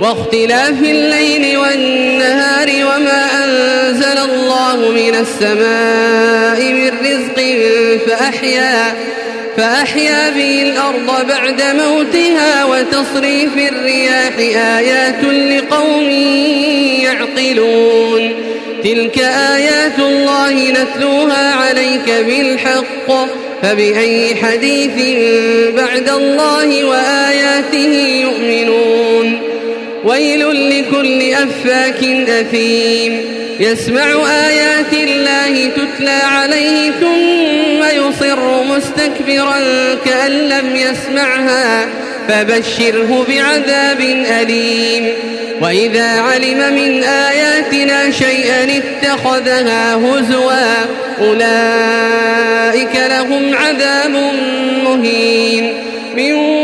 واختلاف الليل والنهار وما أنزل الله من السماء من رزق فأحيا فأحيا به الأرض بعد موتها وتصريف الرياح آيات لقوم يعقلون. تلك آيات الله نتلوها عليك بالحق فبأي حديث بعد الله وآياته يؤمنون. ويل لكل أفاك أثيم. يسمع آيات الله تتلى عليه ثم يصر مستكبرا كأن لم يسمعها. فبشره بعذاب أليم. وإذا علم من آياتنا شيئا اتخذها هزوا أولئك لهم عذاب مهين. من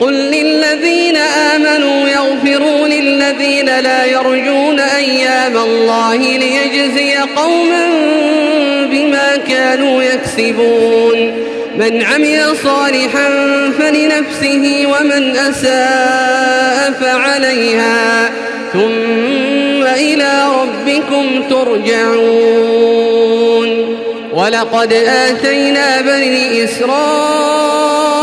قل للذين آمنوا يغفروا للذين لا يرجون أيام الله ليجزي قوما بما كانوا يكسبون. من عمل صالحا فلنفسه ومن أساء فعليها ثم إلى ربكم ترجعون. ولقد آتينا بني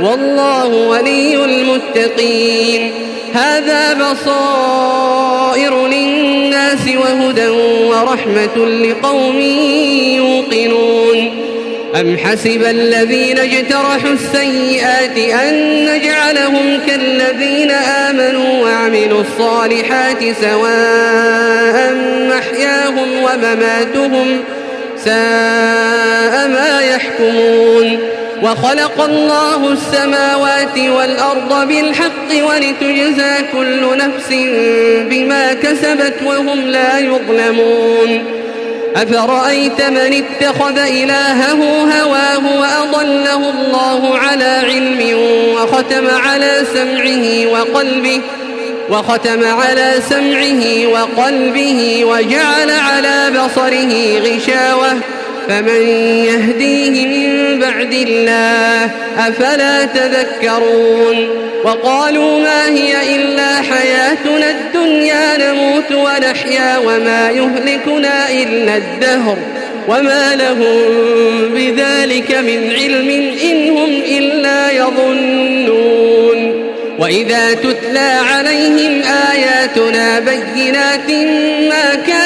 والله ولي المتقين. هذا بصائر للناس وهدى ورحمة لقوم يوقنون. أم حسب الذين اجترحوا السيئات أن نجعلهم كالذين آمنوا وعملوا الصالحات سواء محياهم ومماتهم ساء ما يحكمون. وخلق الله السماوات والأرض بالحق ولتجزى كل نفس بما كسبت وهم لا يظلمون. أفرأيت من اتخذ إلهه هواه وأضله الله على علم وختم على سمعه وقلبه وختم على سمعه وقلبه وجعل على بصره غشاوة. فمن يهديه من بعد الله أفلا تذكرون وقالوا ما هي إلا حياتنا الدنيا نموت ونحيا وما يهلكنا إلا الدهر وما لهم بذلك من علم إن هم إلا يظنون وإذا تتلى عليهم آياتنا بينات ما كان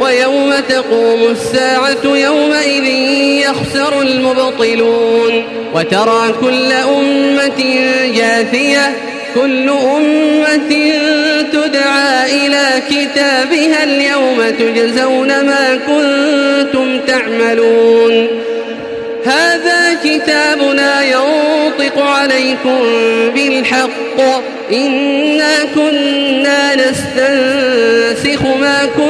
ويوم تقوم الساعة يومئذ يخسر المبطلون وترى كل أمة جاثية كل أمة تدعى إلى كتابها اليوم تجزون ما كنتم تعملون. هذا كتابنا ينطق عليكم بالحق. إنا كنا نستنسخ ما كنتم